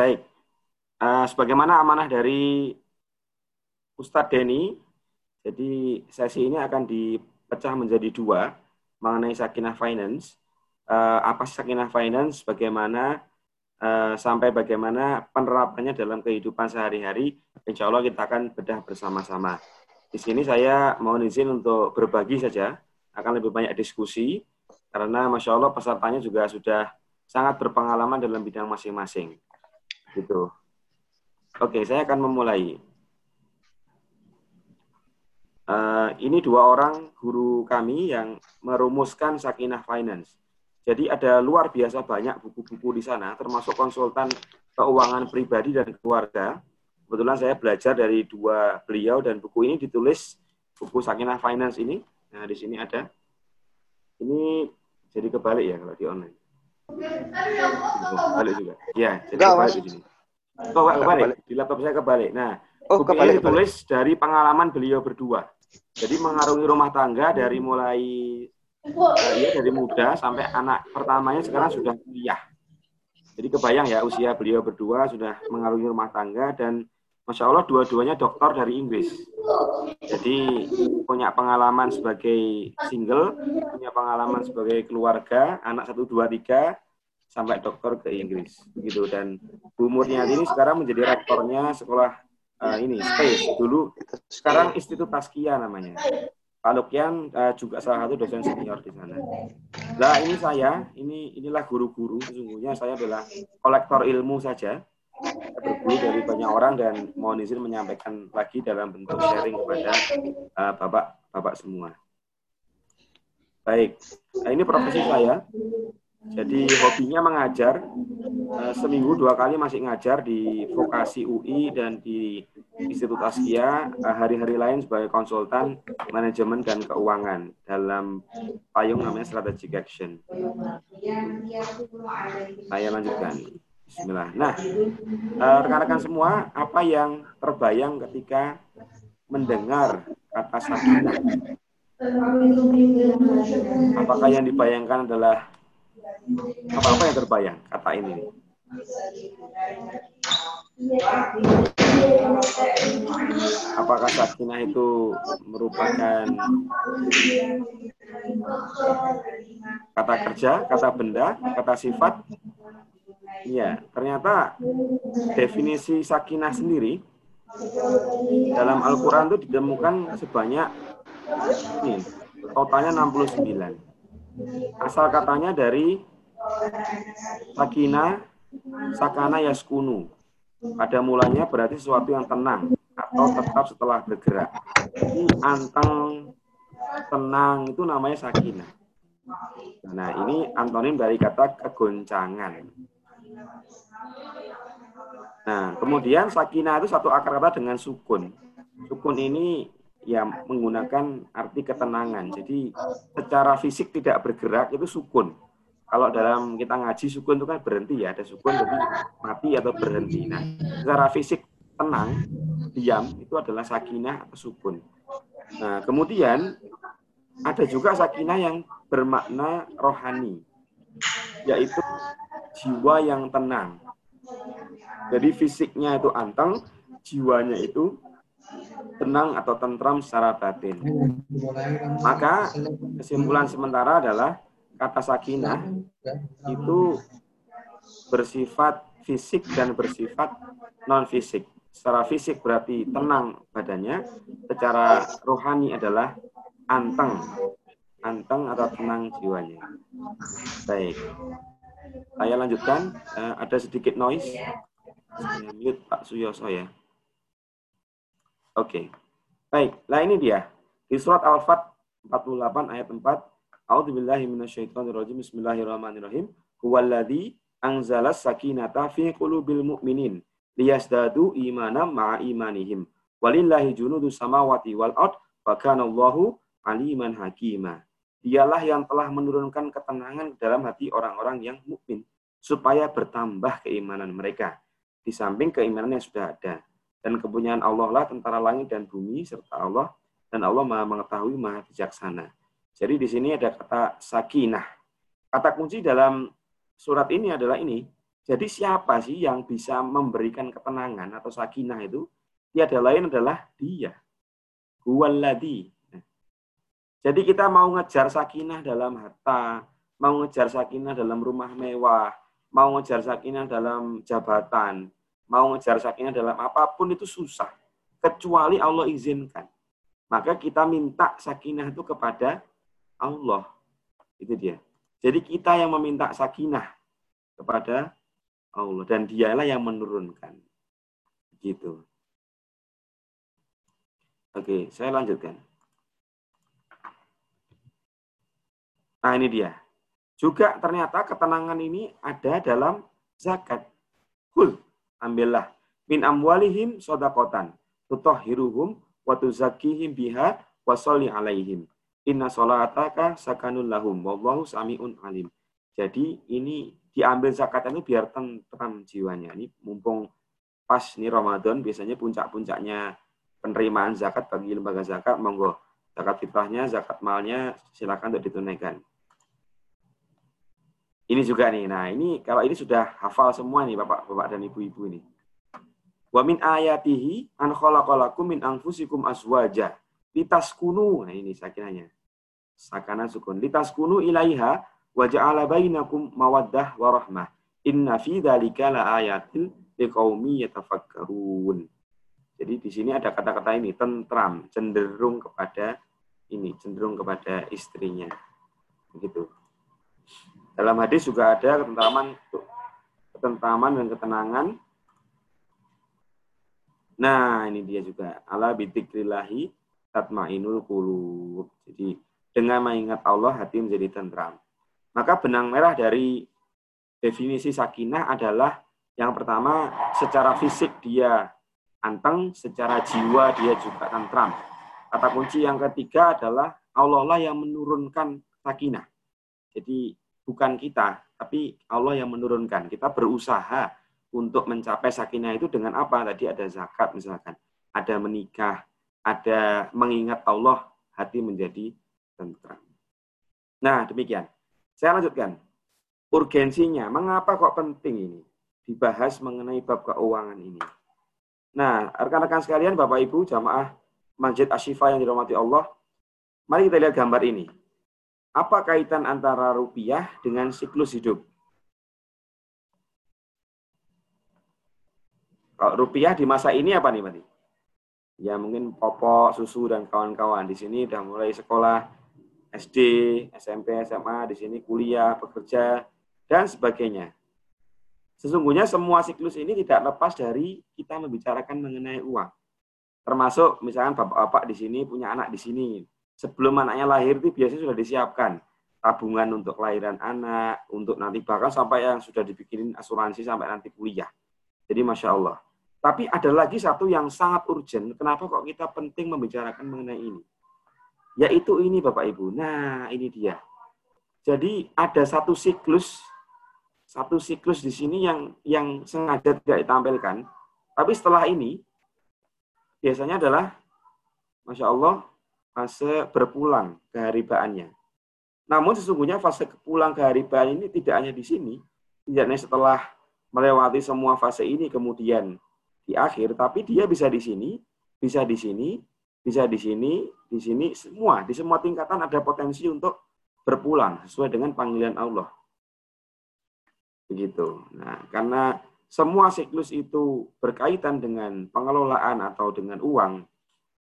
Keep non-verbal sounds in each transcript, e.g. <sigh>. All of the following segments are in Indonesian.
Baik. Uh, sebagaimana amanah dari Ustadz Denny, jadi sesi ini akan dipecah menjadi dua mengenai Sakinah Finance. Uh, apa Sakinah Finance, bagaimana uh, sampai bagaimana penerapannya dalam kehidupan sehari-hari. Insya Allah kita akan bedah bersama-sama. Di sini saya mohon izin untuk berbagi saja, akan lebih banyak diskusi, karena Masya Allah pesertanya juga sudah sangat berpengalaman dalam bidang masing-masing. Gitu. Oke, saya akan memulai. Uh, ini dua orang guru kami yang merumuskan Sakinah Finance. Jadi ada luar biasa banyak buku-buku di sana, termasuk konsultan keuangan pribadi dan keluarga. Kebetulan saya belajar dari dua beliau dan buku ini ditulis buku Sakinah Finance ini. Nah, di sini ada. Ini jadi kebalik ya kalau di online. Kebalik juga. Ya, jadi kebalik di sini. Kok kebalik? Di laptop saya kebalik. Nah, oh, buku kebalik, ini ditulis kebalik. dari pengalaman beliau berdua. Jadi mengarungi rumah tangga dari mulai uh, ya dari muda sampai anak pertamanya sekarang sudah kuliah. Jadi kebayang ya usia beliau berdua sudah mengarungi rumah tangga dan Masya Allah dua-duanya dokter dari Inggris. Jadi punya pengalaman sebagai single, punya pengalaman sebagai keluarga, anak satu dua tiga sampai dokter ke Inggris begitu dan umurnya ini sekarang menjadi rektornya sekolah uh, ini Space dulu sekarang Institut Taskia namanya Pak Lukian uh, juga salah satu dosen senior di sana. Nah ini saya, ini inilah guru-guru. Sesungguhnya saya adalah kolektor ilmu saja. Berguru dari banyak orang dan mohon izin menyampaikan lagi dalam bentuk sharing kepada uh, bapak-bapak semua. Baik, nah, ini profesi saya. Jadi hobinya mengajar, eh, seminggu dua kali masih ngajar di vokasi UI dan di Institut Askia, eh, hari-hari lain sebagai konsultan manajemen dan keuangan dalam payung namanya Strategic Action. Saya lanjutkan. Bismillah. Nah, eh, rekan-rekan semua, apa yang terbayang ketika mendengar kata sakinah? Apakah yang dibayangkan adalah apa-apa yang terbayang kata ini. Apakah sakinah itu merupakan kata kerja, kata benda, kata sifat? Iya, ternyata definisi sakinah sendiri dalam Al-Quran itu ditemukan sebanyak ini, totalnya 69. Asal katanya dari sakina, sakana yaskunu. Pada mulanya berarti sesuatu yang tenang atau tetap setelah bergerak. Ini anteng, tenang itu namanya sakina. Nah, ini antonim dari kata kegoncangan. Nah, kemudian sakina itu satu akar kata dengan sukun. Sukun ini ya menggunakan arti ketenangan. Jadi secara fisik tidak bergerak itu sukun. Kalau dalam kita ngaji sukun itu kan berhenti ya, ada sukun jadi mati atau berhenti. Nah, secara fisik tenang, diam itu adalah sakinah atau sukun. Nah, kemudian ada juga sakinah yang bermakna rohani, yaitu jiwa yang tenang. Jadi fisiknya itu anteng, jiwanya itu tenang atau tentram secara batin. Maka kesimpulan sementara adalah kata sakinah itu bersifat fisik dan bersifat non fisik. Secara fisik berarti tenang badannya, secara rohani adalah anteng, anteng atau tenang jiwanya. Baik, saya lanjutkan. Uh, ada sedikit noise. Saya mute Pak Suyoso ya. Oke. Okay. Baik, nah ini dia. Di surat Al-Fat 48 ayat 4, A'udzubillahi minasyaitonirrajim. Bismillahirrahmanirrahim. Huwallazi anzala sakinata fi qulubil mu'minin liyasdadu imanam ma'a imanihim. Walillahi junudu samawati wal ard wa Allahu aliman hakima. Dialah yang telah menurunkan ketenangan dalam hati orang-orang yang mukmin supaya bertambah keimanan mereka di samping keimanan yang sudah ada dan kepunyaan Allah lah tentara langit dan bumi serta Allah dan Allah Maha mengetahui Maha bijaksana. Jadi di sini ada kata sakinah. Kata kunci dalam surat ini adalah ini, Jadi siapa sih yang bisa memberikan ketenangan atau sakinah itu? Tiada lain adalah dia. Huwaladhi. Jadi kita mau ngejar sakinah dalam harta, mau ngejar sakinah dalam rumah mewah, mau ngejar sakinah dalam jabatan, mau ngejar sakinah dalam apa pun itu susah. Kecuali Allah izinkan. Maka kita minta sakinah itu kepada Allah. Itu dia. Jadi kita yang meminta sakinah kepada Allah dan dialah yang menurunkan. Gitu. Oke, saya lanjutkan. Nah, ini dia. Juga ternyata ketenangan ini ada dalam zakat. Kul, ambillah min amwalihim sodakotan. Tutohiruhum wa tuzakihim biha alaihim. Inna sholataka sakanun lahum. Wallahu sami'un alim. Jadi ini diambil zakatnya biar tentram jiwanya. Ini mumpung pas nih Ramadan biasanya puncak-puncaknya penerimaan zakat bagi lembaga zakat monggo zakat fitrahnya, zakat malnya silakan untuk ditunaikan. Ini juga nih. Nah, ini kalau ini sudah hafal semua nih Bapak-bapak dan Ibu-ibu ini. Wa min ayatihi an khalaqalakum min anfusikum aswaja litaskunu. Nah, ini sakinanya. Sakana sukun. Litaskunu ilaiha wa ja'ala bainakum mawaddah wa rahmah. Inna fi dzalika laayatil liqaumi yatafakkarun. Jadi di sini ada kata-kata ini tentram, cenderung kepada ini, cenderung kepada istrinya. Begitu. Dalam hadis juga ada ketentraman ketentraman dan ketenangan. Nah, ini dia juga. Ala bidzikrillahi tatmainul qulub. Jadi dengan mengingat Allah hati menjadi tentram. Maka benang merah dari definisi sakinah adalah yang pertama secara fisik dia anteng, secara jiwa dia juga tentram. Kata kunci yang ketiga adalah Allah lah yang menurunkan sakinah. Jadi bukan kita, tapi Allah yang menurunkan. Kita berusaha untuk mencapai sakinah itu dengan apa? Tadi ada zakat misalkan, ada menikah, ada mengingat Allah, hati menjadi tentram. Nah, demikian. Saya lanjutkan. Urgensinya, mengapa kok penting ini? Dibahas mengenai bab keuangan ini. Nah, rekan-rekan sekalian, Bapak Ibu, jamaah Masjid Ashifa yang dirahmati Allah, mari kita lihat gambar ini. Apa kaitan antara rupiah dengan siklus hidup? Kalau rupiah di masa ini apa nih, Pak? Ya mungkin popok, susu, dan kawan-kawan. Di sini udah mulai sekolah SD, SMP, SMA, di sini kuliah, bekerja, dan sebagainya. Sesungguhnya semua siklus ini tidak lepas dari kita membicarakan mengenai uang. Termasuk misalkan bapak-bapak di sini punya anak di sini. Sebelum anaknya lahir itu biasanya sudah disiapkan tabungan untuk kelahiran anak, untuk nanti bahkan sampai yang sudah dibikinin asuransi sampai nanti kuliah. Jadi masya Allah. Tapi ada lagi satu yang sangat urgent. Kenapa kok kita penting membicarakan mengenai ini? Yaitu ini Bapak Ibu. Nah, ini dia. Jadi ada satu siklus satu siklus di sini yang yang sengaja tidak ditampilkan. Tapi setelah ini biasanya adalah Masya Allah fase berpulang keharibaannya. Namun sesungguhnya fase pulang keharibaan ini tidak hanya di sini, tidak hanya setelah melewati semua fase ini kemudian di akhir, tapi dia bisa di sini, bisa di sini, bisa di sini, di sini, semua, di semua tingkatan ada potensi untuk berpulang sesuai dengan panggilan Allah. Begitu. Nah, karena semua siklus itu berkaitan dengan pengelolaan atau dengan uang,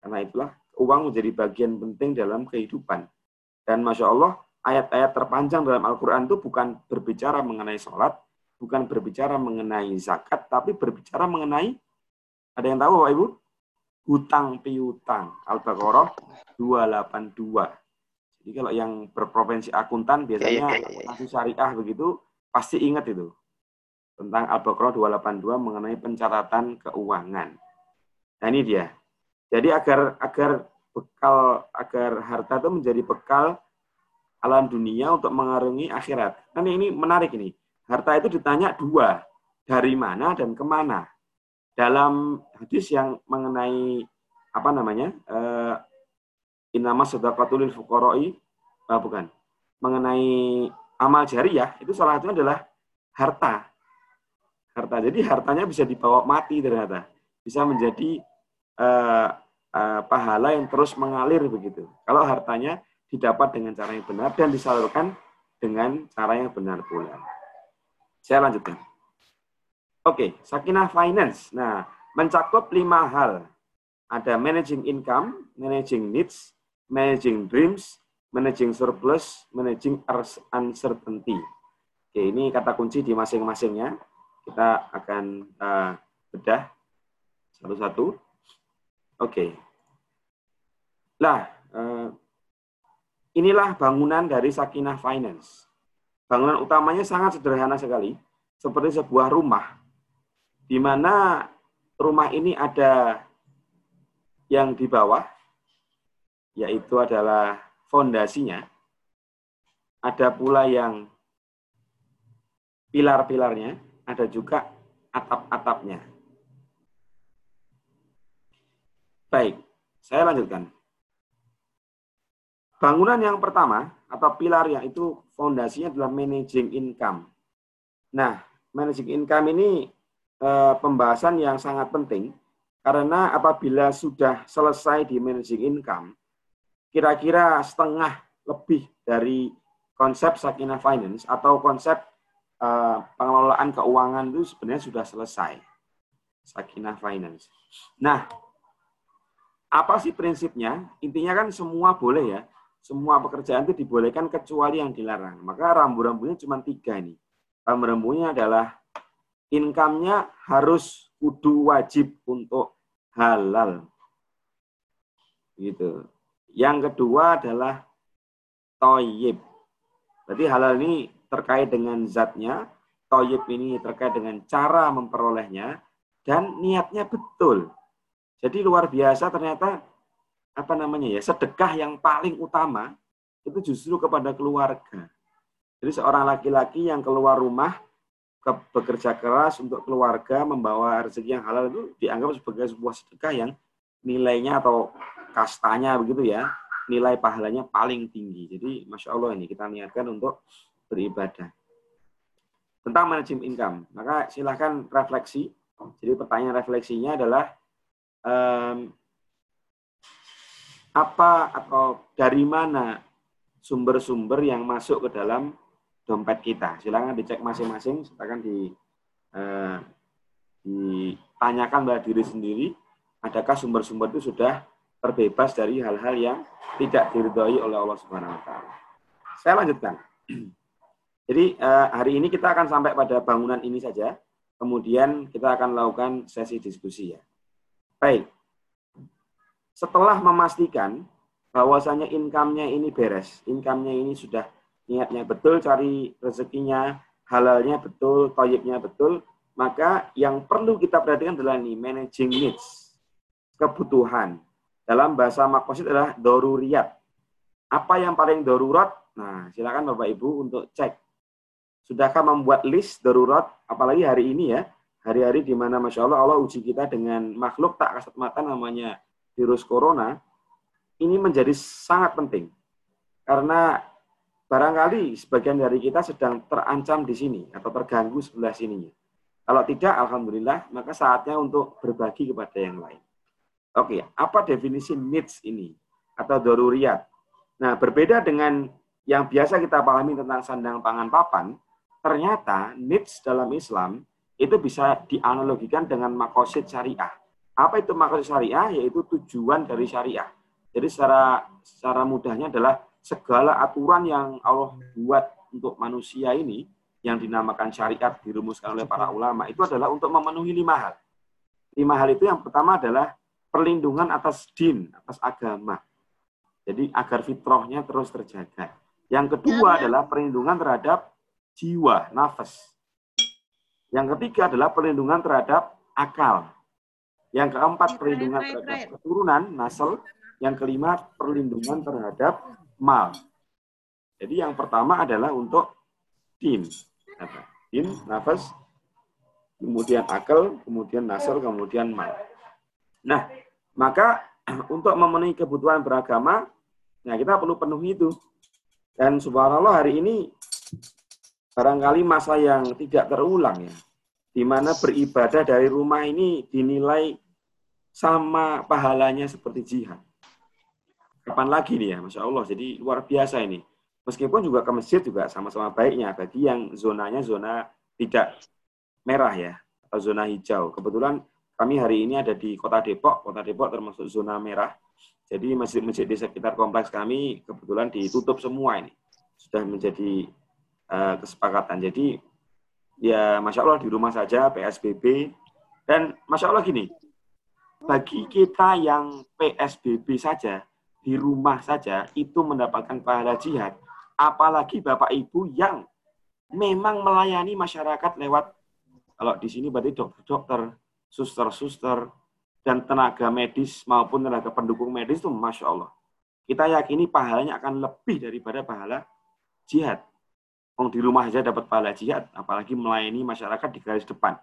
karena itulah uang menjadi bagian penting dalam kehidupan. Dan Masya Allah, ayat-ayat terpanjang dalam Al-Quran itu bukan berbicara mengenai sholat, bukan berbicara mengenai zakat, tapi berbicara mengenai, ada yang tahu Bapak Ibu? hutang piutang. Al-Baqarah 282. Jadi kalau yang berprovinsi akuntan biasanya ya, ya, ya, syariah begitu pasti ingat itu tentang Al-Baqarah 282 mengenai pencatatan keuangan. Nah ini dia. Jadi agar agar bekal agar harta itu menjadi bekal alam dunia untuk mengarungi akhirat. Kan ini menarik ini. Harta itu ditanya dua, dari mana dan ke mana dalam hadis yang mengenai apa namanya uh, inama sedaqatul fuqara'i uh, bukan mengenai amal jariah itu salah satunya adalah harta harta. Jadi hartanya bisa dibawa mati ternyata. Bisa menjadi uh, uh, pahala yang terus mengalir begitu. Kalau hartanya didapat dengan cara yang benar dan disalurkan dengan cara yang benar pula. Saya lanjutkan. Oke, Sakinah Finance. Nah, mencakup lima hal. Ada managing income, managing needs, managing dreams, managing surplus, managing uncertainty. Oke, ini kata kunci di masing-masingnya. Kita akan uh, bedah satu-satu. Oke. Lah, uh, inilah bangunan dari Sakinah Finance. Bangunan utamanya sangat sederhana sekali, seperti sebuah rumah, di mana rumah ini ada yang di bawah, yaitu adalah fondasinya. Ada pula yang pilar-pilarnya, ada juga atap-atapnya. Baik, saya lanjutkan. Bangunan yang pertama atau pilar yang itu fondasinya adalah managing income. Nah, managing income ini e, pembahasan yang sangat penting karena apabila sudah selesai di managing income, kira-kira setengah lebih dari konsep Sakinah Finance atau konsep uh, pengelolaan keuangan itu sebenarnya sudah selesai. Sakinah Finance. Nah, apa sih prinsipnya? Intinya kan semua boleh ya. Semua pekerjaan itu dibolehkan kecuali yang dilarang. Maka rambu-rambunya cuma tiga ini. Rambu-rambunya adalah income-nya harus kudu wajib untuk halal. Gitu. Yang kedua adalah toyib. Berarti halal ini terkait dengan zatnya, toyib ini terkait dengan cara memperolehnya, dan niatnya betul. Jadi luar biasa ternyata apa namanya ya sedekah yang paling utama itu justru kepada keluarga. Jadi seorang laki-laki yang keluar rumah ke, bekerja keras untuk keluarga membawa rezeki yang halal itu dianggap sebagai sebuah sedekah yang nilainya atau kastanya begitu ya, nilai pahalanya paling tinggi. Jadi Masya Allah ini kita niatkan untuk beribadah. Tentang manajemen income, maka silahkan refleksi. Jadi pertanyaan refleksinya adalah um, apa atau dari mana sumber-sumber yang masuk ke dalam dompet kita. Silahkan dicek masing-masing, silakan di, uh, ditanyakan pada diri sendiri, adakah sumber-sumber itu sudah terbebas dari hal-hal yang tidak diridhoi oleh Allah Subhanahu wa taala. Saya lanjutkan. <clears throat> Jadi uh, hari ini kita akan sampai pada bangunan ini saja. Kemudian kita akan lakukan sesi diskusi ya. Baik. Setelah memastikan bahwasanya income-nya ini beres, income-nya ini sudah niatnya betul, cari rezekinya, halalnya betul, toyibnya betul, maka yang perlu kita perhatikan adalah ini, managing needs, kebutuhan. Dalam bahasa makosid adalah doruriyat. Apa yang paling darurat? Nah, silakan Bapak Ibu untuk cek. Sudahkah membuat list darurat? Apalagi hari ini ya, hari-hari di mana Masya Allah Allah uji kita dengan makhluk tak kasat mata namanya virus corona, ini menjadi sangat penting. Karena barangkali sebagian dari kita sedang terancam di sini atau terganggu sebelah sininya. Kalau tidak, Alhamdulillah, maka saatnya untuk berbagi kepada yang lain. Oke, apa definisi needs ini atau doruriat? Nah, berbeda dengan yang biasa kita pahami tentang sandang pangan papan, ternyata needs dalam Islam itu bisa dianalogikan dengan makosid syariah. Apa itu makosid syariah? Yaitu tujuan dari syariah. Jadi secara secara mudahnya adalah segala aturan yang Allah buat untuk manusia ini yang dinamakan syariat dirumuskan oleh para ulama itu adalah untuk memenuhi lima hal. Lima hal itu yang pertama adalah perlindungan atas din, atas agama. Jadi agar fitrahnya terus terjaga. Yang kedua ya, ya. adalah perlindungan terhadap jiwa, nafas. Yang ketiga adalah perlindungan terhadap akal. Yang keempat perlindungan terhadap keturunan, nasel. Yang kelima perlindungan terhadap mal. Jadi yang pertama adalah untuk din. Din, nafas, kemudian akal, kemudian nasel, kemudian mal. Nah, maka <clears throat> untuk memenuhi kebutuhan beragama, nah kita perlu penuhi itu. Dan subhanallah hari ini barangkali masa yang tidak terulang ya. di mana beribadah dari rumah ini dinilai sama pahalanya seperti jihad. Kapan lagi nih ya, Masya Allah. Jadi luar biasa ini. Meskipun juga ke masjid juga sama-sama baiknya bagi yang zonanya zona tidak merah ya, atau zona hijau. Kebetulan kami hari ini ada di Kota Depok. Kota Depok termasuk zona merah. Jadi masjid-masjid di sekitar kompleks kami kebetulan ditutup semua ini. Sudah menjadi uh, kesepakatan. Jadi ya Masya Allah di rumah saja PSBB. Dan Masya Allah gini, bagi kita yang PSBB saja, di rumah saja itu mendapatkan pahala jihad. Apalagi Bapak Ibu yang memang melayani masyarakat lewat kalau di sini berarti dokter-dokter, suster-suster, dan tenaga medis maupun tenaga pendukung medis itu Masya Allah. Kita yakini pahalanya akan lebih daripada pahala jihad. Kalau di rumah saja dapat pahala jihad, apalagi melayani masyarakat di garis depan.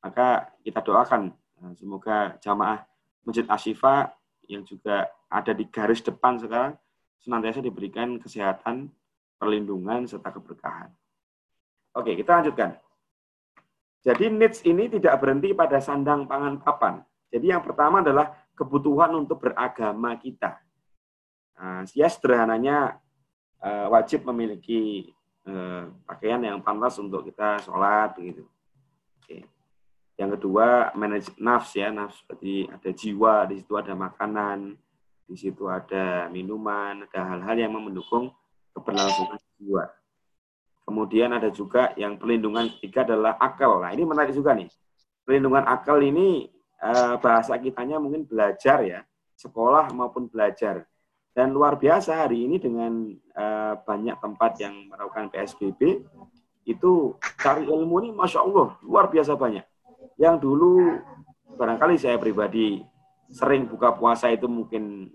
Maka kita doakan eh, semoga jamaah Masjid Asyifa yang juga ada di garis depan sekarang senantiasa diberikan kesehatan, perlindungan, serta keberkahan. Oke, kita lanjutkan. Jadi needs ini tidak berhenti pada sandang pangan papan. Jadi yang pertama adalah kebutuhan untuk beragama kita. Nah, ya sederhananya eh, wajib memiliki eh, pakaian yang pantas untuk kita sholat begitu. Oke. Yang kedua, manage nafs ya, nafs seperti ada jiwa, di situ ada makanan, di situ ada minuman, ada hal-hal yang mendukung keberlangsungan jiwa. Kemudian ada juga yang perlindungan ketiga adalah akal. Nah ini menarik juga nih. Perlindungan akal ini eh, bahasa kitanya mungkin belajar ya, sekolah maupun belajar. Dan luar biasa hari ini dengan eh, banyak tempat yang melakukan PSBB, itu cari ilmu ini Masya Allah, luar biasa banyak yang dulu barangkali saya pribadi sering buka puasa itu mungkin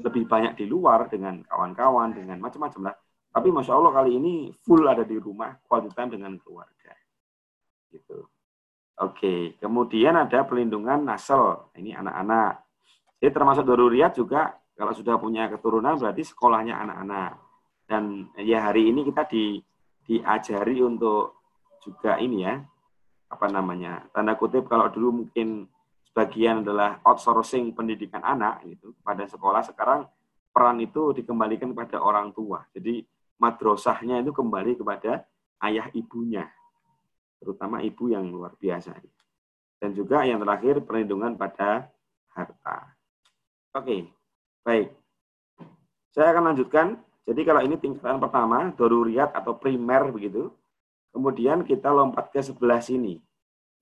lebih banyak di luar dengan kawan-kawan, dengan macam-macam lah. Tapi Masya Allah kali ini full ada di rumah, quality time dengan keluarga. Gitu. Oke, kemudian ada pelindungan nasel. Ini anak-anak. Jadi termasuk daruriyat juga kalau sudah punya keturunan berarti sekolahnya anak-anak. Dan ya hari ini kita di, diajari untuk juga ini ya, apa namanya tanda kutip kalau dulu mungkin sebagian adalah outsourcing pendidikan anak gitu pada sekolah sekarang peran itu dikembalikan kepada orang tua. Jadi madrasahnya itu kembali kepada ayah ibunya terutama ibu yang luar biasa. Dan juga yang terakhir perlindungan pada harta. Oke baik saya akan lanjutkan jadi kalau ini tingkatan pertama doruriat atau primer begitu Kemudian kita lompat ke sebelah sini.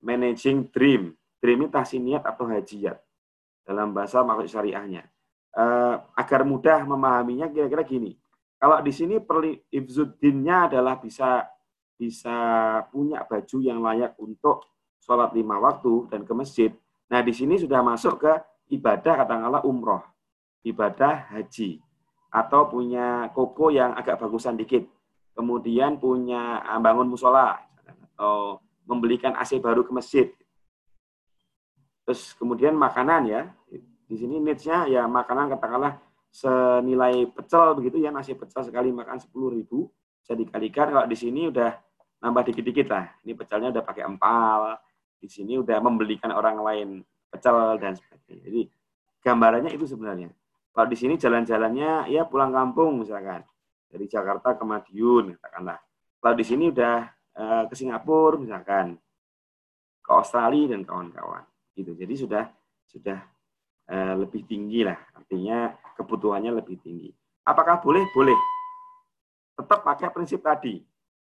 Managing dream. Dream ini tahsiniat atau hajiat. Dalam bahasa maksud syariahnya. Uh, agar mudah memahaminya kira-kira gini. Kalau di sini ifzuddinnya adalah bisa bisa punya baju yang layak untuk sholat lima waktu dan ke masjid. Nah di sini sudah masuk ke ibadah katakanlah umroh, ibadah haji, atau punya koko yang agak bagusan dikit. Kemudian punya ah, bangun musola. Atau membelikan AC baru ke masjid. Terus kemudian makanan ya, di sini needs-nya ya makanan katakanlah senilai pecel begitu ya. Nasi pecel sekali makan sepuluh ribu. Bisa dikalikan. Kalau di sini udah nambah dikit-dikit lah. Ini pecelnya udah pakai empal. Di sini udah membelikan orang lain pecel dan sebagainya. Jadi gambarannya itu sebenarnya kalau di sini jalan-jalannya ya pulang kampung misalkan dari Jakarta ke Madiun katakanlah. Kalau di sini udah uh, ke Singapura misalkan, ke Australia dan kawan-kawan gitu. Jadi sudah sudah uh, lebih tinggi lah, artinya kebutuhannya lebih tinggi. Apakah boleh? Boleh. Tetap pakai prinsip tadi.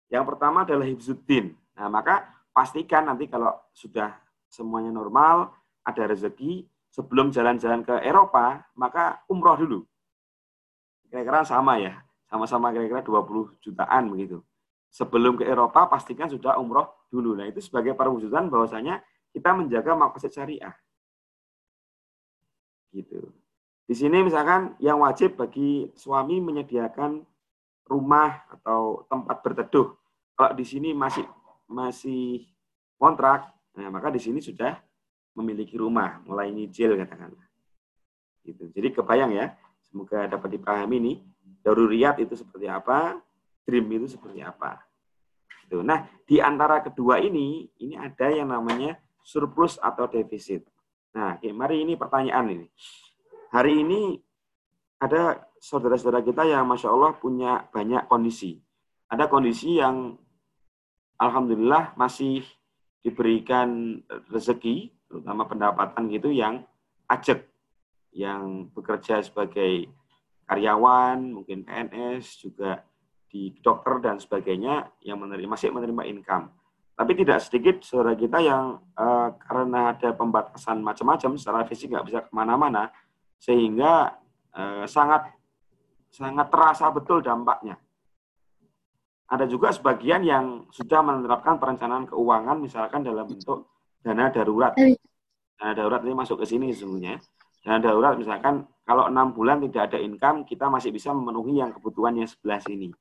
Yang pertama adalah hibzuddin. Nah, maka pastikan nanti kalau sudah semuanya normal, ada rezeki, sebelum jalan-jalan ke Eropa, maka umroh dulu. Kira-kira sama ya sama-sama kira-kira 20 jutaan begitu. Sebelum ke Eropa pastikan sudah umroh dulu. Nah itu sebagai perwujudan bahwasanya kita menjaga maksud syariah. Gitu. Di sini misalkan yang wajib bagi suami menyediakan rumah atau tempat berteduh. Kalau di sini masih masih kontrak, nah maka di sini sudah memiliki rumah, mulai nyicil katakanlah. Gitu. Jadi kebayang ya, semoga dapat dipahami nih daruriyat itu seperti apa, dream itu seperti apa. Gitu. Nah, di antara kedua ini, ini ada yang namanya surplus atau defisit. Nah, mari ini pertanyaan ini. Hari ini ada saudara-saudara kita yang Masya Allah punya banyak kondisi. Ada kondisi yang Alhamdulillah masih diberikan rezeki, terutama pendapatan gitu yang ajak, yang bekerja sebagai karyawan, mungkin PNS, juga di dokter dan sebagainya yang menerima masih menerima income. Tapi tidak sedikit saudara kita yang uh, karena ada pembatasan macam-macam secara fisik nggak bisa ke mana-mana, sehingga uh, sangat sangat terasa betul dampaknya. Ada juga sebagian yang sudah menerapkan perencanaan keuangan misalkan dalam bentuk dana darurat. Dana darurat ini masuk ke sini sesungguhnya. Dana darurat misalkan kalau enam bulan tidak ada income, kita masih bisa memenuhi yang kebutuhan yang sebelah sini.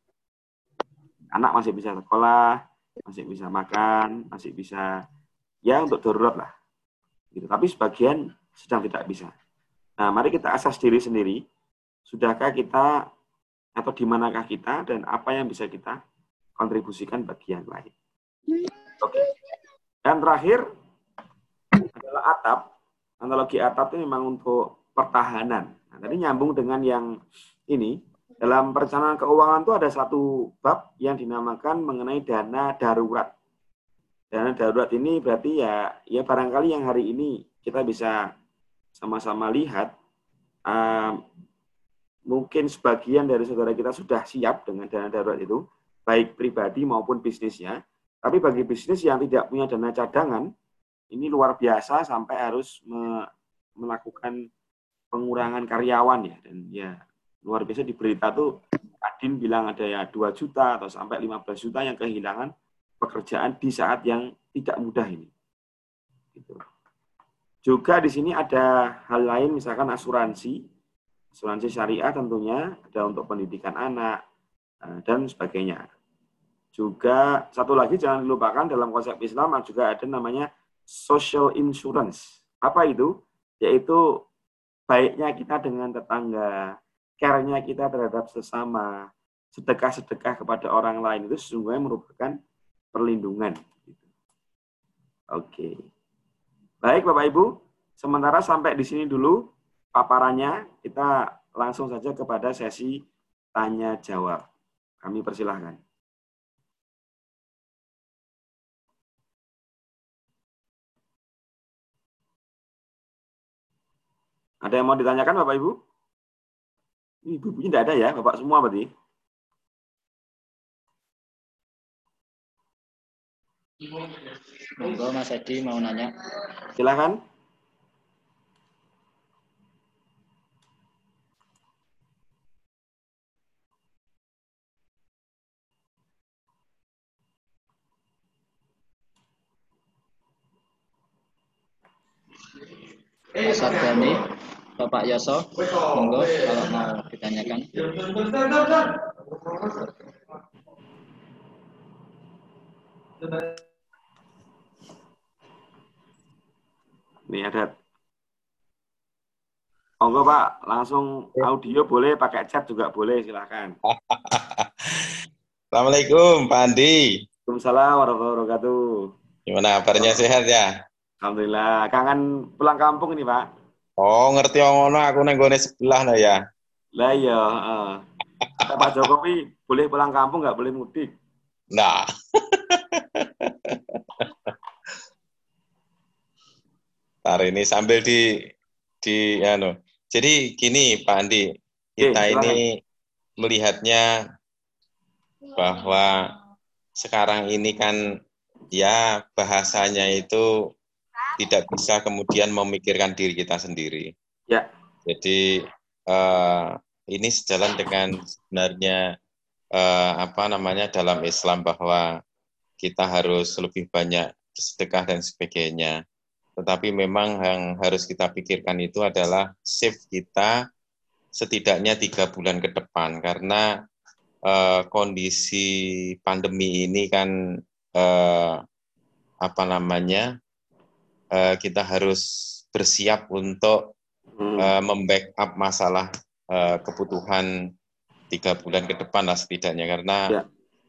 Anak masih bisa sekolah, masih bisa makan, masih bisa ya untuk darurat lah. Gitu. Tapi sebagian sedang tidak bisa. Nah, mari kita asas diri sendiri. Sudahkah kita atau di manakah kita dan apa yang bisa kita kontribusikan bagi yang lain. Oke. Dan terakhir adalah atap. Analogi atap itu memang untuk pertahanan. Nah, tadi nyambung dengan yang ini. Dalam perencanaan keuangan itu ada satu bab yang dinamakan mengenai dana darurat. Dana darurat ini berarti ya ya barangkali yang hari ini kita bisa sama-sama lihat uh, mungkin sebagian dari saudara kita sudah siap dengan dana darurat itu baik pribadi maupun bisnisnya. Tapi bagi bisnis yang tidak punya dana cadangan, ini luar biasa sampai harus me melakukan pengurangan karyawan ya. Dan ya luar biasa di berita tuh Adin bilang ada ya 2 juta atau sampai 15 juta yang kehilangan pekerjaan di saat yang tidak mudah ini. Gitu. Juga di sini ada hal lain misalkan asuransi, asuransi syariah tentunya ada untuk pendidikan anak eh, dan sebagainya. Juga satu lagi jangan dilupakan dalam konsep Islam juga ada namanya social insurance. Apa itu? Yaitu baiknya kita dengan tetangga, care-nya kita terhadap sesama, sedekah-sedekah kepada orang lain itu sesungguhnya merupakan perlindungan. Oke. Baik Bapak Ibu, sementara sampai di sini dulu paparannya, kita langsung saja kepada sesi tanya jawab. Kami persilahkan. Ada yang mau ditanyakan Bapak Ibu? Ibu-ibunya tidak ada ya, Bapak semua berarti? Monggo Mas Edi mau nanya. Silakan. Mas Ardani, Bapak Yoso, monggo kalau mau ditanyakan. Ini ada Monggo Pak, langsung audio boleh, pakai chat juga boleh, silahkan. Assalamualaikum Pak Andi. Waalaikumsalam warahmatullahi wabarakatuh. Gimana kabarnya sehat ya? Alhamdulillah. Kangen pulang kampung ini, Pak. Oh, ngerti ngono aku neng gone sebelah nah ya. Lah iya, uh. Pak Jokowi boleh pulang kampung nggak boleh mudik. Nah. <laughs> Ntar ini sambil di di anu. Jadi gini Pak Andi, kita Oke, ini melihatnya bahwa sekarang ini kan ya bahasanya itu tidak bisa kemudian memikirkan diri kita sendiri. Ya. Jadi uh, ini sejalan dengan sebenarnya uh, apa namanya dalam Islam bahwa kita harus lebih banyak bersedekah dan sebagainya. Tetapi memang yang harus kita pikirkan itu adalah save kita setidaknya tiga bulan ke depan karena uh, kondisi pandemi ini kan uh, apa namanya uh, kita harus bersiap untuk hmm. uh, membackup masalah uh, kebutuhan tiga bulan ke depan lah setidaknya karena ya.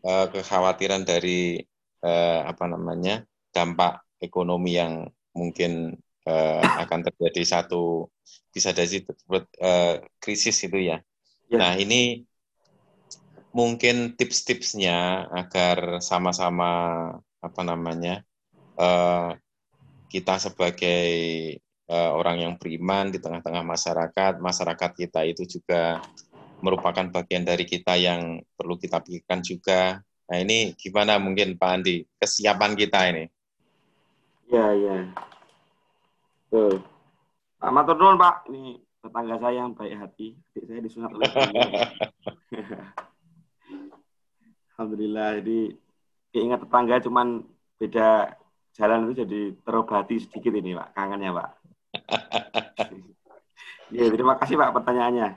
uh, kekhawatiran dari uh, apa namanya dampak ekonomi yang mungkin uh, akan terjadi satu bisa dari uh, krisis itu ya. ya. Nah ini mungkin tips-tipsnya agar sama-sama apa namanya uh, kita sebagai uh, orang yang beriman di tengah-tengah masyarakat, masyarakat kita itu juga merupakan bagian dari kita yang perlu kita pikirkan juga. Nah ini gimana mungkin Pak Andi kesiapan kita ini? Ya ya. Tuh. Pak Matur Pak. Ini tetangga saya yang baik hati. Adik saya disunat oleh <laughs> Alhamdulillah. Jadi ingat tetangga cuman beda jalan itu jadi terobati sedikit ini Pak. Kangennya Pak. <laughs> ya, terima kasih Pak pertanyaannya.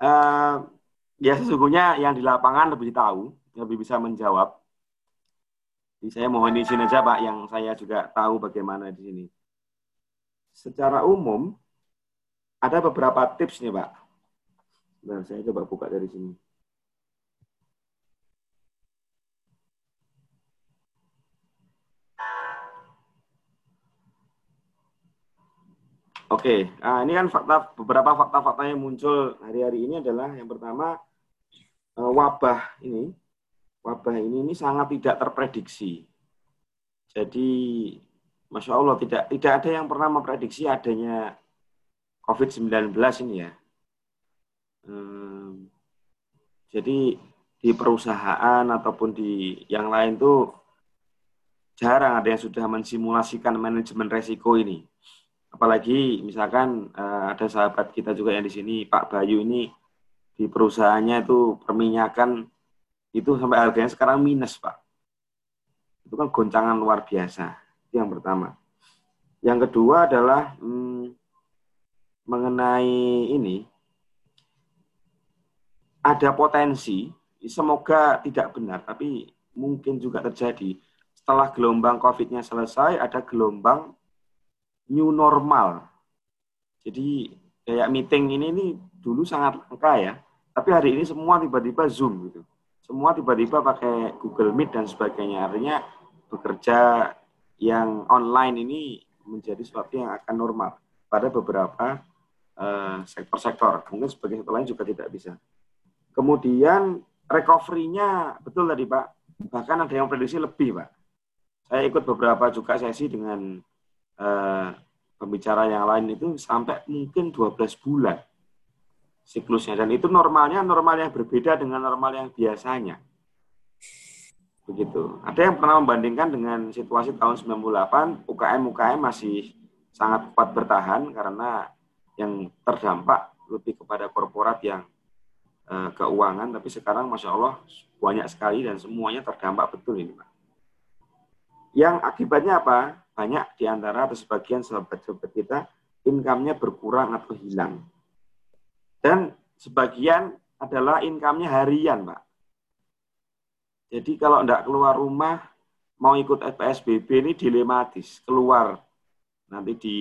Uh, ya sesungguhnya yang di lapangan lebih tahu, lebih bisa menjawab. Jadi saya mohon izin aja Pak, yang saya juga tahu bagaimana di sini. Secara umum, ada beberapa tips nih Pak. Nah, saya coba buka dari sini. Oke, nah, ini kan fakta beberapa fakta-fakta yang muncul hari-hari ini adalah yang pertama eh, wabah ini, wabah ini ini sangat tidak terprediksi. Jadi, masya Allah tidak tidak ada yang pernah memprediksi adanya COVID-19 ini ya. Hmm, jadi di perusahaan ataupun di yang lain tuh jarang ada yang sudah mensimulasikan manajemen resiko ini apalagi misalkan uh, ada sahabat kita juga yang di sini Pak Bayu ini di perusahaannya itu perminyakan itu sampai harganya sekarang minus Pak. Itu kan goncangan luar biasa itu yang pertama. Yang kedua adalah hmm, mengenai ini ada potensi semoga tidak benar tapi mungkin juga terjadi. Setelah gelombang COVID-nya selesai ada gelombang new normal. Jadi kayak meeting ini nih dulu sangat langka ya, tapi hari ini semua tiba-tiba Zoom gitu. Semua tiba-tiba pakai Google Meet dan sebagainya. Artinya bekerja yang online ini menjadi sesuatu yang akan normal pada beberapa uh, sektor-sektor. Mungkin sebagai sektor lain juga tidak bisa. Kemudian recovery-nya betul tadi Pak, bahkan ada yang prediksi lebih Pak. Saya ikut beberapa juga sesi dengan uh, pembicara yang lain itu sampai mungkin 12 bulan siklusnya. Dan itu normalnya normal yang berbeda dengan normal yang biasanya. Begitu. Ada yang pernah membandingkan dengan situasi tahun 98 UKM UKM masih sangat kuat bertahan karena yang terdampak lebih kepada korporat yang uh, keuangan. Tapi sekarang masya Allah banyak sekali dan semuanya terdampak betul ini pak. Yang akibatnya apa banyak di antara atau sebagian sahabat-sahabat kita income-nya berkurang atau hilang. Dan sebagian adalah income-nya harian, Pak. Jadi kalau tidak keluar rumah, mau ikut PSBB ini dilematis. Keluar nanti di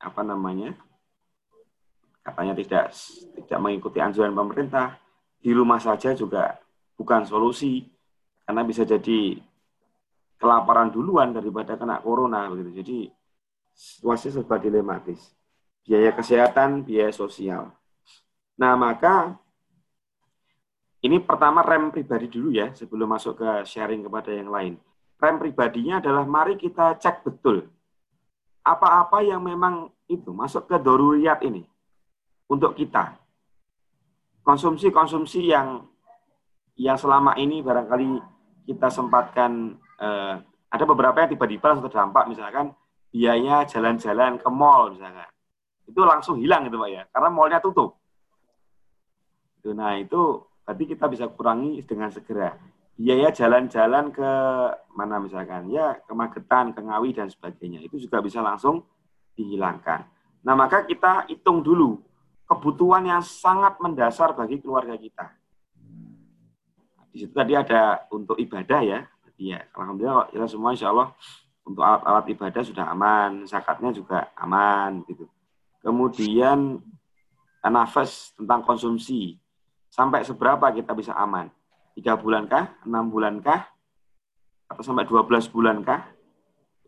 apa namanya katanya tidak tidak mengikuti anjuran pemerintah di rumah saja juga bukan solusi karena bisa jadi kelaparan duluan daripada kena corona begitu. Jadi situasi serba dilematis. Biaya kesehatan, biaya sosial. Nah, maka ini pertama rem pribadi dulu ya sebelum masuk ke sharing kepada yang lain. Rem pribadinya adalah mari kita cek betul apa-apa yang memang itu masuk ke doruriat ini untuk kita. Konsumsi-konsumsi yang yang selama ini barangkali kita sempatkan eh, ada beberapa yang tiba-tiba langsung terdampak. Misalkan biaya jalan-jalan ke mall misalkan. Itu langsung hilang gitu pak ya. Karena mallnya tutup. Itu nah itu berarti kita bisa kurangi dengan segera. Biaya jalan-jalan ke mana misalkan? Ya ke Magetan, ke Ngawi dan sebagainya. Itu juga bisa langsung dihilangkan. Nah maka kita hitung dulu kebutuhan yang sangat mendasar bagi keluarga kita. Di situ tadi ada untuk ibadah ya, Iya, alhamdulillah kita semua insya Allah untuk alat-alat ibadah sudah aman, zakatnya juga aman gitu. Kemudian nafas tentang konsumsi sampai seberapa kita bisa aman. Tiga bulankah? Enam bulankah? Atau sampai 12 bulankah?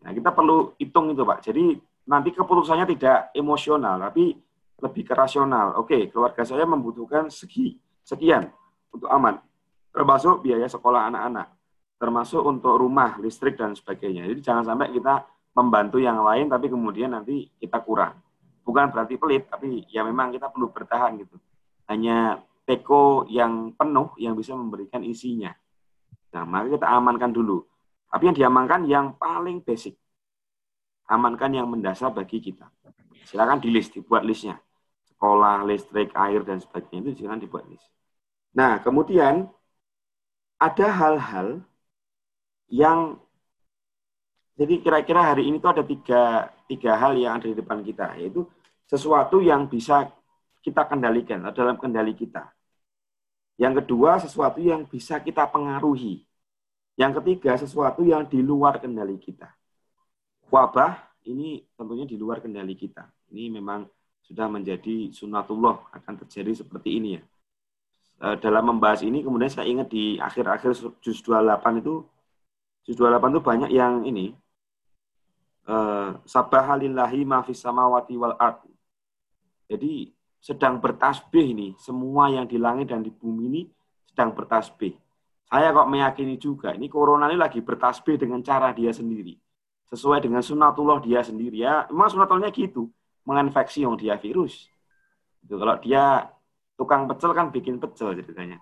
Nah, kita perlu hitung itu, Pak. Jadi nanti keputusannya tidak emosional, tapi lebih ke rasional. Oke, keluarga saya membutuhkan segi, sekian untuk aman, termasuk biaya sekolah anak-anak, termasuk untuk rumah, listrik, dan sebagainya. Jadi jangan sampai kita membantu yang lain, tapi kemudian nanti kita kurang. Bukan berarti pelit, tapi ya memang kita perlu bertahan gitu. Hanya teko yang penuh yang bisa memberikan isinya. Nah, maka kita amankan dulu. Tapi yang diamankan yang paling basic. Amankan yang mendasar bagi kita. Silakan di list, dibuat listnya. Sekolah, listrik, air, dan sebagainya itu silakan dibuat list. Nah, kemudian ada hal-hal yang jadi kira-kira hari ini tuh ada tiga, tiga hal yang ada di depan kita, yaitu sesuatu yang bisa kita kendalikan, dalam kendali kita. Yang kedua, sesuatu yang bisa kita pengaruhi. Yang ketiga, sesuatu yang di luar kendali kita. Wabah ini tentunya di luar kendali kita. Ini memang sudah menjadi sunatullah akan terjadi seperti ini ya. Eh, dalam membahas ini kemudian saya ingat di akhir-akhir juz 28 itu juz 28 itu banyak yang ini uh, sabahalillahi ma fis samawati wal ard. Jadi sedang bertasbih ini. Semua yang di langit dan di bumi ini sedang bertasbih. Saya kok meyakini juga, ini corona ini lagi bertasbih dengan cara dia sendiri. Sesuai dengan sunatullah dia sendiri. Ya, memang sunatullahnya gitu. Menginfeksi yang dia virus. Itu kalau dia tukang pecel kan bikin pecel ceritanya.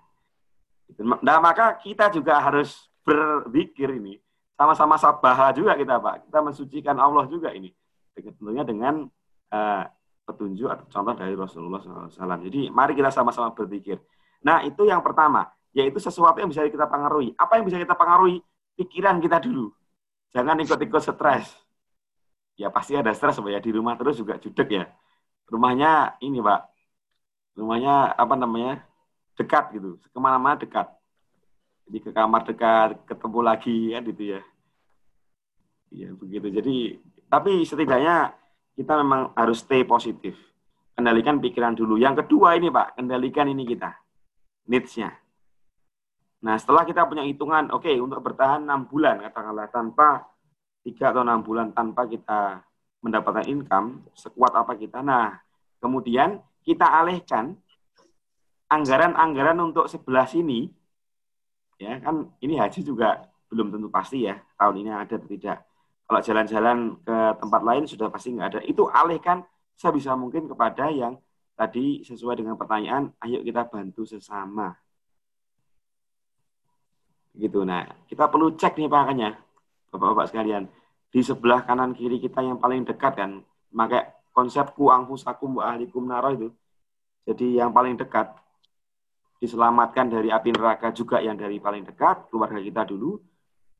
Nah, maka kita juga harus berpikir ini. Sama-sama sabaha juga kita, Pak. Kita mensucikan Allah juga ini. Tentunya dengan uh, petunjuk atau contoh dari Rasulullah SAW. Jadi mari kita sama-sama berpikir. Nah itu yang pertama, yaitu sesuatu yang bisa kita pengaruhi. Apa yang bisa kita pengaruhi? Pikiran kita dulu. Jangan ikut-ikut stres. Ya pasti ada stres, ya di rumah terus juga judek ya. Rumahnya ini Pak, rumahnya apa namanya dekat gitu, ke mana-mana dekat. Jadi ke kamar dekat, ketemu lagi kan gitu ya. Iya begitu. Jadi tapi setidaknya kita memang harus stay positif. Kendalikan pikiran dulu. Yang kedua ini Pak, kendalikan ini kita. Needs-nya. Nah setelah kita punya hitungan, oke okay, untuk bertahan 6 bulan katakanlah tanpa 3 atau 6 bulan tanpa kita mendapatkan income, sekuat apa kita. Nah kemudian kita alihkan anggaran-anggaran untuk sebelah sini, ya kan ini haji juga belum tentu pasti ya tahun ini ada atau tidak kalau jalan-jalan ke tempat lain sudah pasti nggak ada. Itu alihkan sebisa mungkin kepada yang tadi sesuai dengan pertanyaan, ayo kita bantu sesama. Gitu. Nah, kita perlu cek nih makanya, Bapak-bapak sekalian. Di sebelah kanan kiri kita yang paling dekat kan, maka konsep kuang fusakum wa ahlikum naro itu. Jadi yang paling dekat diselamatkan dari api neraka juga yang dari paling dekat, keluarga kita dulu,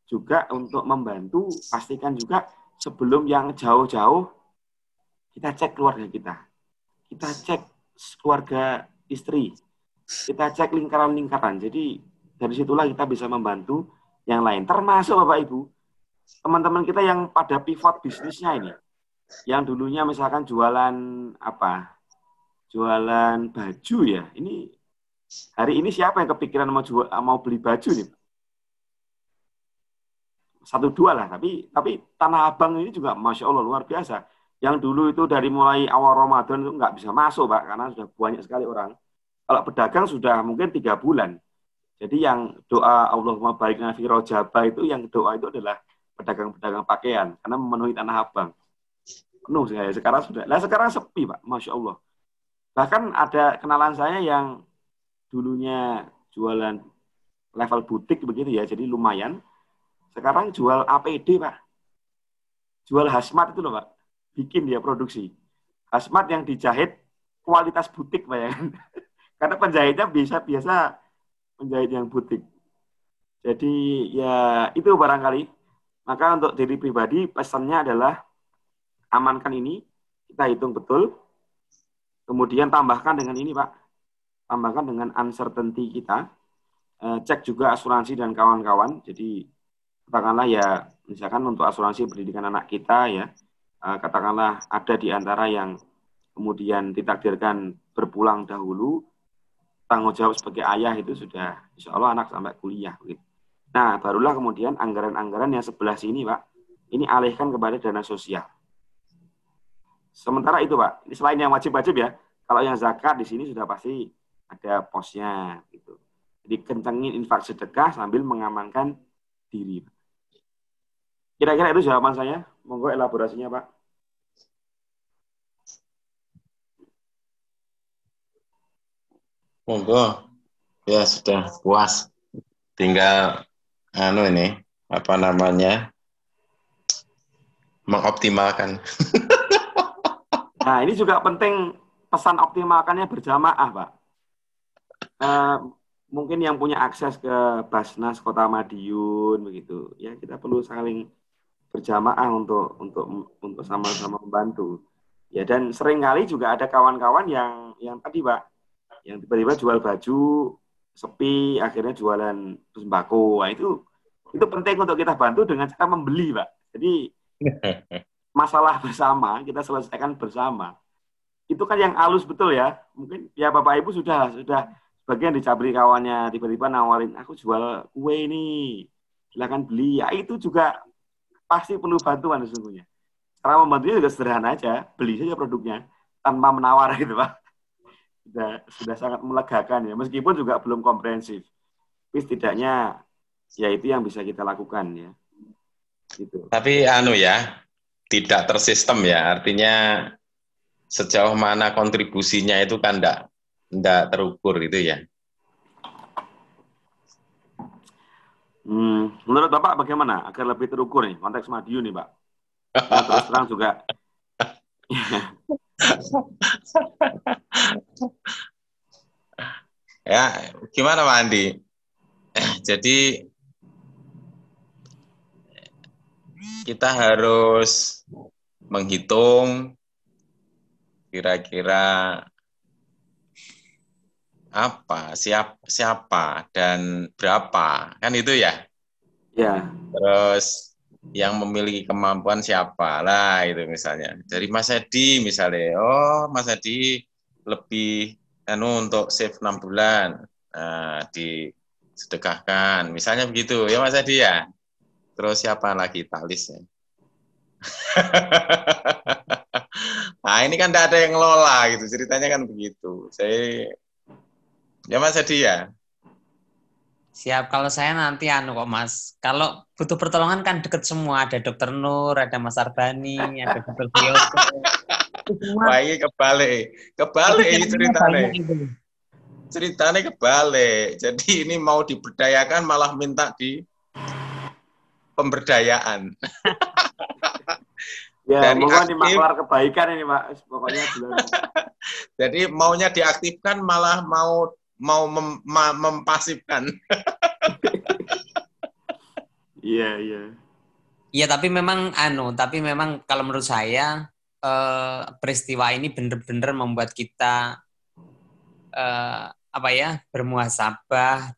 juga untuk membantu pastikan juga sebelum yang jauh-jauh kita cek keluarga kita. Kita cek keluarga istri. Kita cek lingkaran-lingkaran. Jadi dari situlah kita bisa membantu yang lain. Termasuk Bapak Ibu, teman-teman kita yang pada pivot bisnisnya ini. Yang dulunya misalkan jualan apa? Jualan baju ya. Ini hari ini siapa yang kepikiran mau jual mau beli baju nih? satu dua lah tapi tapi tanah abang ini juga masya allah luar biasa. Yang dulu itu dari mulai awal Ramadan itu nggak bisa masuk pak karena sudah banyak sekali orang. Kalau pedagang sudah mungkin tiga bulan. Jadi yang doa Allah baik nafi rojaba itu yang doa itu adalah pedagang-pedagang pakaian karena memenuhi tanah abang. Penuh saya sekarang sudah lah sekarang sepi pak masya Allah. Bahkan ada kenalan saya yang dulunya jualan level butik begitu ya jadi lumayan sekarang jual APD, Pak. Jual hasmat itu loh, Pak. Bikin dia produksi. Hasmat yang dijahit kualitas butik, Pak ya. <laughs> Karena penjahitnya bisa biasa penjahit yang butik. Jadi ya itu barangkali. Maka untuk diri pribadi pesannya adalah amankan ini, kita hitung betul. Kemudian tambahkan dengan ini, Pak. Tambahkan dengan uncertainty kita. Eh, cek juga asuransi dan kawan-kawan. Jadi katakanlah ya misalkan untuk asuransi pendidikan anak kita ya uh, katakanlah ada di antara yang kemudian ditakdirkan berpulang dahulu tanggung jawab sebagai ayah itu sudah insya Allah anak sampai kuliah. Nah, barulah kemudian anggaran-anggaran yang sebelah sini, Pak, ini alihkan kepada dana sosial. Sementara itu, Pak, ini selain yang wajib-wajib ya, kalau yang zakat di sini sudah pasti ada posnya, gitu. Jadi kencengin infak sedekah sambil mengamankan diri. Kira-kira itu jawaban saya. Monggo elaborasinya, Pak. Monggo. Ya sudah puas. Tinggal anu ini apa namanya mengoptimalkan. <laughs> nah ini juga penting pesan optimalkannya berjamaah, Pak. Uh, mungkin yang punya akses ke Basnas Kota Madiun begitu, ya kita perlu saling berjamaah untuk untuk untuk sama-sama membantu. Ya dan sering kali juga ada kawan-kawan yang yang tadi Pak, yang tiba-tiba jual baju sepi, akhirnya jualan sembako. Nah, itu itu penting untuk kita bantu dengan cara membeli, Pak. Jadi <laughs> masalah bersama kita selesaikan bersama. Itu kan yang halus betul ya. Mungkin ya Bapak Ibu sudah sudah bagian dicabri kawannya tiba-tiba nawarin aku jual kue ini silakan beli. Ya itu juga pasti perlu bantuan sesungguhnya. Cara membantunya juga sederhana aja beli saja produknya tanpa menawar gitu pak. Sudah sudah sangat melegakan ya meskipun juga belum komprehensif. Tapi setidaknya ya itu yang bisa kita lakukan ya. Gitu. Tapi anu ya tidak tersistem ya. Artinya sejauh mana kontribusinya itu kan enggak enggak terukur itu ya Hmm, menurut Bapak bagaimana agar lebih terukur nih konteks Madiun nih Pak? Nah, terus terang juga. <laughs> ya, gimana Pak Andi? <clears throat> Jadi kita harus menghitung kira-kira apa, siapa, siapa dan berapa, kan itu ya? Ya. Terus yang memiliki kemampuan siapa lah itu misalnya. Dari Mas Edi misalnya, oh Mas Edi lebih anu untuk save 6 bulan nah, di sedekahkan. Misalnya begitu, ya Mas Adi ya. Terus siapa lagi Talis ya? <laughs> nah ini kan tidak ada yang ngelola gitu, ceritanya kan begitu. Saya, ya Mas Adi ya. Siap, kalau saya nanti anu kok Mas. Kalau butuh pertolongan kan deket semua. Ada dokter Nur, ada Mas Arbani, ada dokter Biyoso. Wah ini kebalik. Kebalik ini ceritanya ceritanya kebalik. Jadi ini mau diberdayakan malah minta di pemberdayaan. <laughs> ya, Dari mohon maklar kebaikan ini, Pak. Pokoknya <laughs> Jadi maunya diaktifkan malah mau mau mem, ma, mempasifkan. Iya, iya. Iya, tapi memang anu, tapi memang kalau menurut saya eh, peristiwa ini benar-benar membuat kita eh, apa ya bermuasabah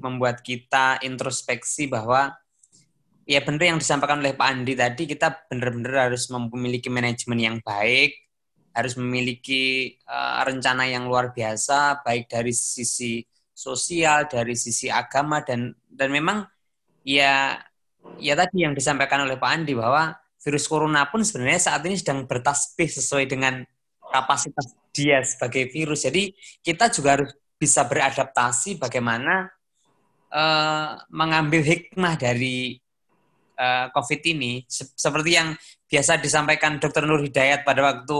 membuat kita introspeksi bahwa ya benar yang disampaikan oleh Pak Andi tadi kita benar-benar harus memiliki manajemen yang baik harus memiliki uh, rencana yang luar biasa baik dari sisi sosial dari sisi agama dan dan memang ya ya tadi yang disampaikan oleh Pak Andi bahwa virus corona pun sebenarnya saat ini sedang bertasbih sesuai dengan kapasitas dia sebagai virus. Jadi kita juga harus bisa beradaptasi bagaimana uh, mengambil hikmah dari uh, COVID ini. Seperti yang biasa disampaikan Dr. Nur Hidayat pada waktu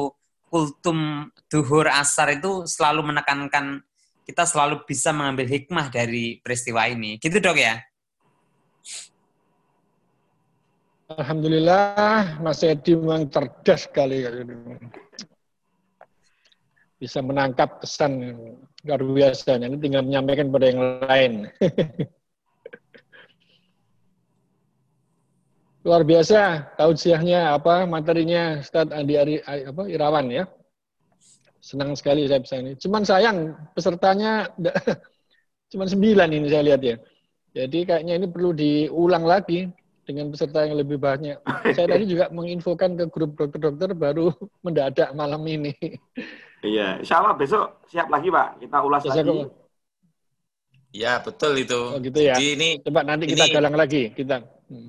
kultum duhur asar itu selalu menekankan kita selalu bisa mengambil hikmah dari peristiwa ini. Gitu dok ya? Alhamdulillah Mas Edi memang cerdas sekali bisa menangkap pesan luar biasa. Ini tinggal menyampaikan pada yang lain. <laughs> luar biasa tausiahnya apa materinya Ustadz Andi Ari, apa Irawan ya. Senang sekali saya bisa ini. Cuman sayang pesertanya <laughs> cuma sembilan ini saya lihat ya. Jadi kayaknya ini perlu diulang lagi dengan peserta yang lebih banyak. <laughs> Saya tadi juga menginfokan ke grup dokter-dokter baru <laughs> mendadak malam ini. Iya, insya Allah besok siap lagi Pak. Kita ulas Bisa lagi. Ya betul itu. Oh gitu ya. Jadi ini coba nanti ini, kita galang lagi kita. Hmm.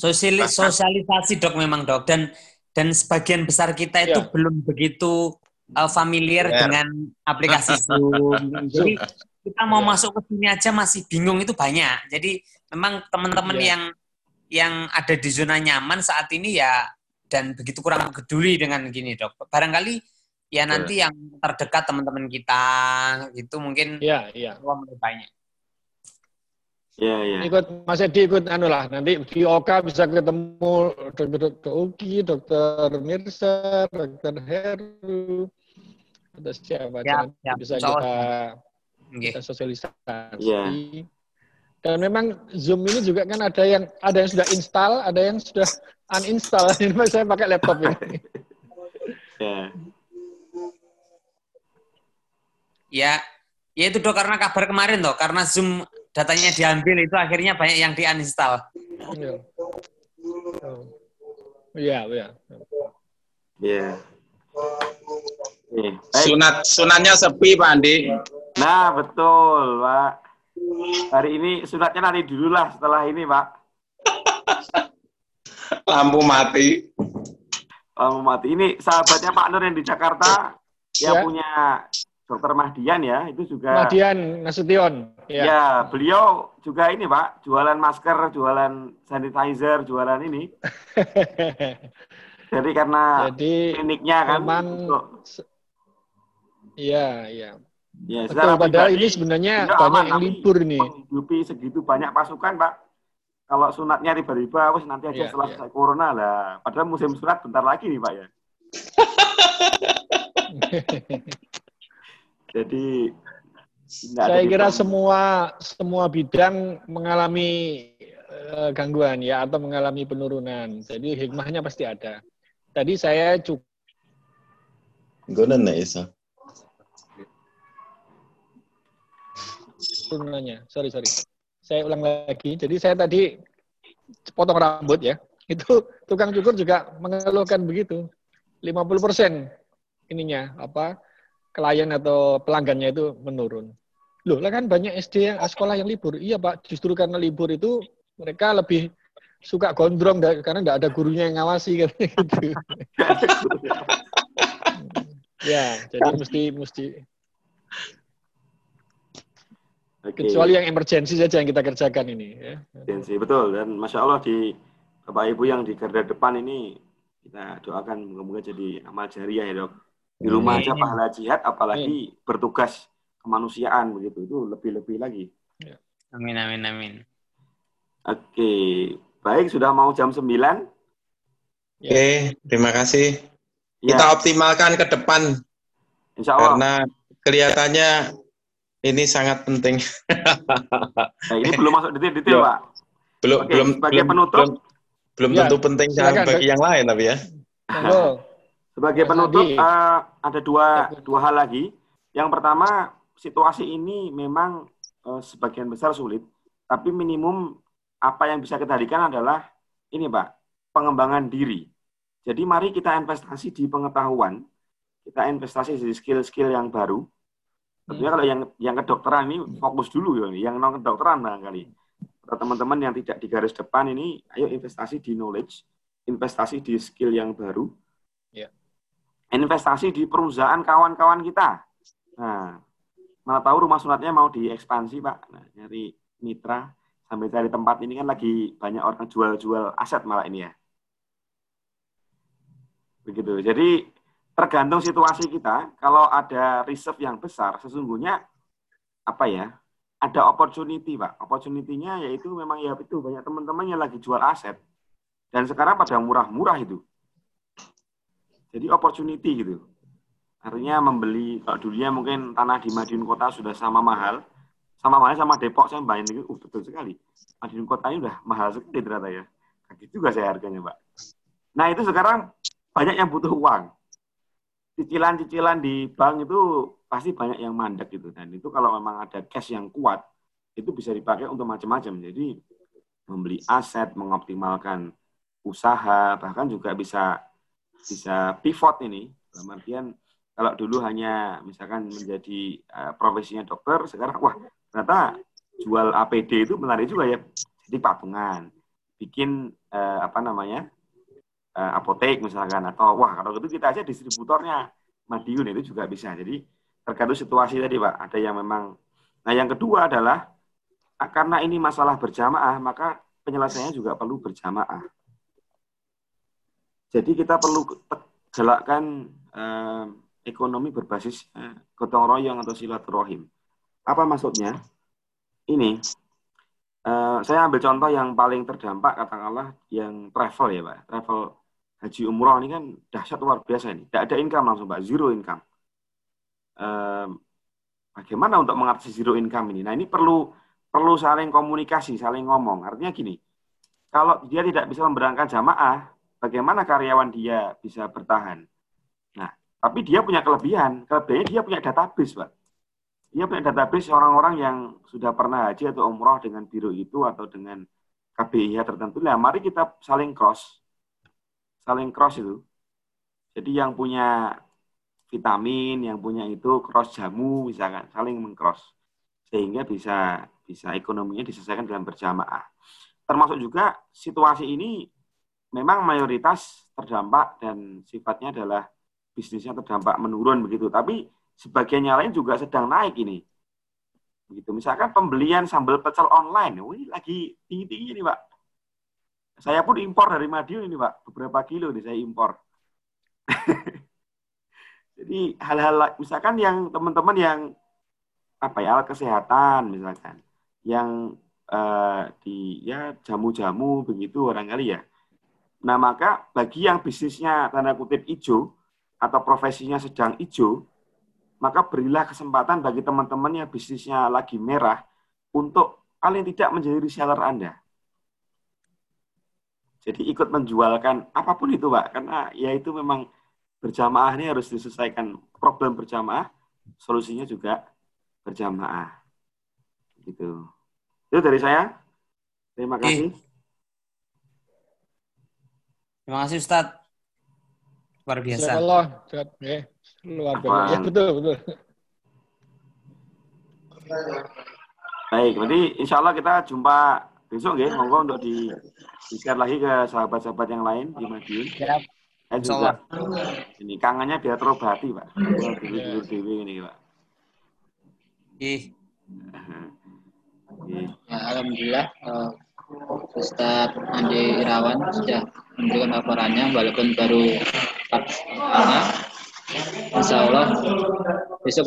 Betul. sosialisasi dok memang dok dan dan sebagian besar kita itu ya. belum begitu uh, familiar ya. dengan aplikasi Zoom. <laughs> Jadi kita mau ya. masuk ke sini aja masih bingung itu banyak. Jadi memang teman-teman ya. yang yang ada di zona nyaman saat ini ya dan begitu kurang peduli dengan gini dok. Barangkali ya nanti yang terdekat teman-teman kita itu mungkin ya ya banyak Ya, ya. Ikut Mas Edi ikut anu lah nanti di Oka bisa ketemu dokter dokter Uki, dokter Mirsa, dokter Heru, atau siapa ya, ya, bisa kita okay. kita sosialisasi. Ya. Dan memang Zoom ini juga kan ada yang ada yang sudah install, ada yang sudah uninstall. <laughs> Ini saya pakai laptop ini. <laughs> ya. Ya, ya itu dok karena kabar kemarin toh, karena Zoom datanya diambil itu akhirnya banyak yang diuninstall. Iya. Iya, iya. Iya. Sunat sunatnya sepi Pak Andi. Nah, betul, Pak. Hari ini sunatnya nanti dulu lah setelah ini, Pak. Lampu mati. Lampu mati. Ini sahabatnya Pak Nur yang di Jakarta yang ya. punya Dokter Mahdian ya, itu juga. Mahdian Nasution. Ya. ya, beliau juga ini Pak, jualan masker, jualan sanitizer, jualan ini. <laughs> Jadi karena Jadi, kliniknya kan. Memang, iya, iya. Ya, Betul, padahal ini sebenarnya banyak yang libur nih. Menghidupi segitu banyak pasukan, Pak. Kalau sunatnya tiba-tiba, wes nanti aja ya, selesai ya. corona lah. Padahal musim sunat bentar lagi nih, Pak ya. <laughs> Jadi saya kira semua semua bidang mengalami uh, gangguan ya atau mengalami penurunan. Jadi hikmahnya pasti ada. Tadi saya cukup Gonan Isa. Turunannya, sorry sorry. Saya ulang lagi. Jadi saya tadi potong rambut ya. Itu tukang cukur juga mengeluhkan begitu. 50 persen ininya apa klien atau pelanggannya itu menurun. Loh, lah kan banyak SD yang sekolah yang libur. Iya Pak, justru karena libur itu mereka lebih suka gondrong karena tidak ada gurunya yang ngawasi kan <laughs> gitu. ya, jadi mesti mesti okay. kecuali yang emergensi saja yang kita kerjakan ini. Ya. Emergensi betul dan masya Allah di bapak ibu yang di garda depan ini kita doakan moga-moga jadi amal jariah ya dok di rumah aja pahala jihad apalagi amin. bertugas kemanusiaan begitu. Itu lebih-lebih lagi. Amin amin amin. Oke baik sudah mau jam 9 oke terima kasih. Ya. kita optimalkan ke depan. Insya Allah. karena kelihatannya ini sangat penting. <laughs> Nah, ini belum masuk detail-detail pak. Belum Oke, belum sebagai belum, penutup. belum, belum ya, tentu penting bagi yang lain tapi ya <laughs> sebagai penutup uh, ada dua dua hal lagi. Yang pertama situasi ini memang uh, sebagian besar sulit, tapi minimum apa yang bisa kita hadirkan adalah ini Pak, pengembangan diri. Jadi mari kita investasi di pengetahuan, kita investasi di skill-skill yang baru. Tentunya hmm. kalau yang yang kedokteran ini fokus dulu ya, yang non kedokteran barangkali. Teman-teman yang tidak di garis depan ini, ayo investasi di knowledge, investasi di skill yang baru, investasi di perusahaan kawan-kawan kita. Nah, mana tahu rumah sunatnya mau diekspansi, Pak. Nah, nyari mitra sampai cari tempat ini kan lagi banyak orang jual-jual aset malah ini ya. Begitu. Jadi tergantung situasi kita, kalau ada reserve yang besar, sesungguhnya apa ya? Ada opportunity, Pak. Opportunity-nya yaitu memang ya itu banyak teman-teman yang lagi jual aset. Dan sekarang pada murah-murah itu. Jadi opportunity gitu. Artinya membeli, kalau dulunya mungkin tanah di Madiun Kota sudah sama mahal, sama mahal sama Depok saya bayangin uh, betul sekali. Madiun Kota ini udah mahal sekali ternyata ya. Kaget juga saya harganya, Pak. Nah itu sekarang banyak yang butuh uang. Cicilan-cicilan di bank itu pasti banyak yang mandek gitu. Dan itu kalau memang ada cash yang kuat, itu bisa dipakai untuk macam-macam. Jadi membeli aset, mengoptimalkan usaha, bahkan juga bisa bisa pivot ini. Dalam artian kalau dulu hanya misalkan menjadi uh, profesinya dokter sekarang wah ternyata jual APD itu menarik juga ya. Jadi patungan. Bikin uh, apa namanya uh, apotek misalkan atau wah kalau gitu kita aja distributornya. Madiun itu juga bisa. Jadi tergantung situasi tadi pak. Ada yang memang nah yang kedua adalah karena ini masalah berjamaah maka penyelesaiannya juga perlu berjamaah jadi kita perlu galakkan eh, ekonomi berbasis eh, gotong royong atau silaturahim. Apa maksudnya? Ini eh, saya ambil contoh yang paling terdampak katakanlah yang travel ya pak, travel haji umroh ini kan dahsyat luar biasa ini. Tidak ada income langsung pak, zero income. Eh, bagaimana untuk mengatasi zero income ini? Nah ini perlu perlu saling komunikasi, saling ngomong. Artinya gini, kalau dia tidak bisa memberangkat jamaah, bagaimana karyawan dia bisa bertahan. Nah, tapi dia punya kelebihan. Kelebihannya dia punya database, Pak. Dia punya database orang-orang yang sudah pernah haji atau umroh dengan biru itu atau dengan KBIH tertentu. Nah, mari kita saling cross. Saling cross itu. Jadi yang punya vitamin, yang punya itu cross jamu misalkan, saling mengcross. Sehingga bisa bisa ekonominya diselesaikan dalam berjamaah. Termasuk juga situasi ini memang mayoritas terdampak dan sifatnya adalah bisnisnya terdampak menurun begitu. Tapi sebagian yang lain juga sedang naik ini. Begitu. Misalkan pembelian sambal pecel online, wih lagi tinggi-tinggi ini, Pak. Saya pun impor dari Madiun ini, Pak. Beberapa kilo nih saya impor. <laughs> Jadi hal-hal misalkan yang teman-teman yang apa ya alat kesehatan misalkan yang uh, di ya jamu-jamu begitu barangkali ya Nah, maka bagi yang bisnisnya tanda kutip hijau atau profesinya sedang hijau, maka berilah kesempatan bagi teman-teman yang bisnisnya lagi merah untuk paling tidak menjadi reseller Anda. Jadi ikut menjualkan apa pun itu, Pak. Karena ya itu memang berjamaah ini harus diselesaikan problem berjamaah, solusinya juga berjamaah. Gitu. Itu dari saya. Terima kasih. Eh. Terima kasih Ustaz. Luar biasa. Allah, ya. Luar biasa. Ya, betul, betul. Baik, nanti insya Allah kita jumpa besok ya. Monggo untuk di, di share lagi ke sahabat-sahabat yang lain di Madiun. Ya. Dan juga ini kangennya biar terobati, Pak. Tidur dewi ini, Pak. Ih. Ya, Alhamdulillah. Ustadz Andi Irawan sudah memberikan laporannya. Walaupun baru 4 Insya Allah besok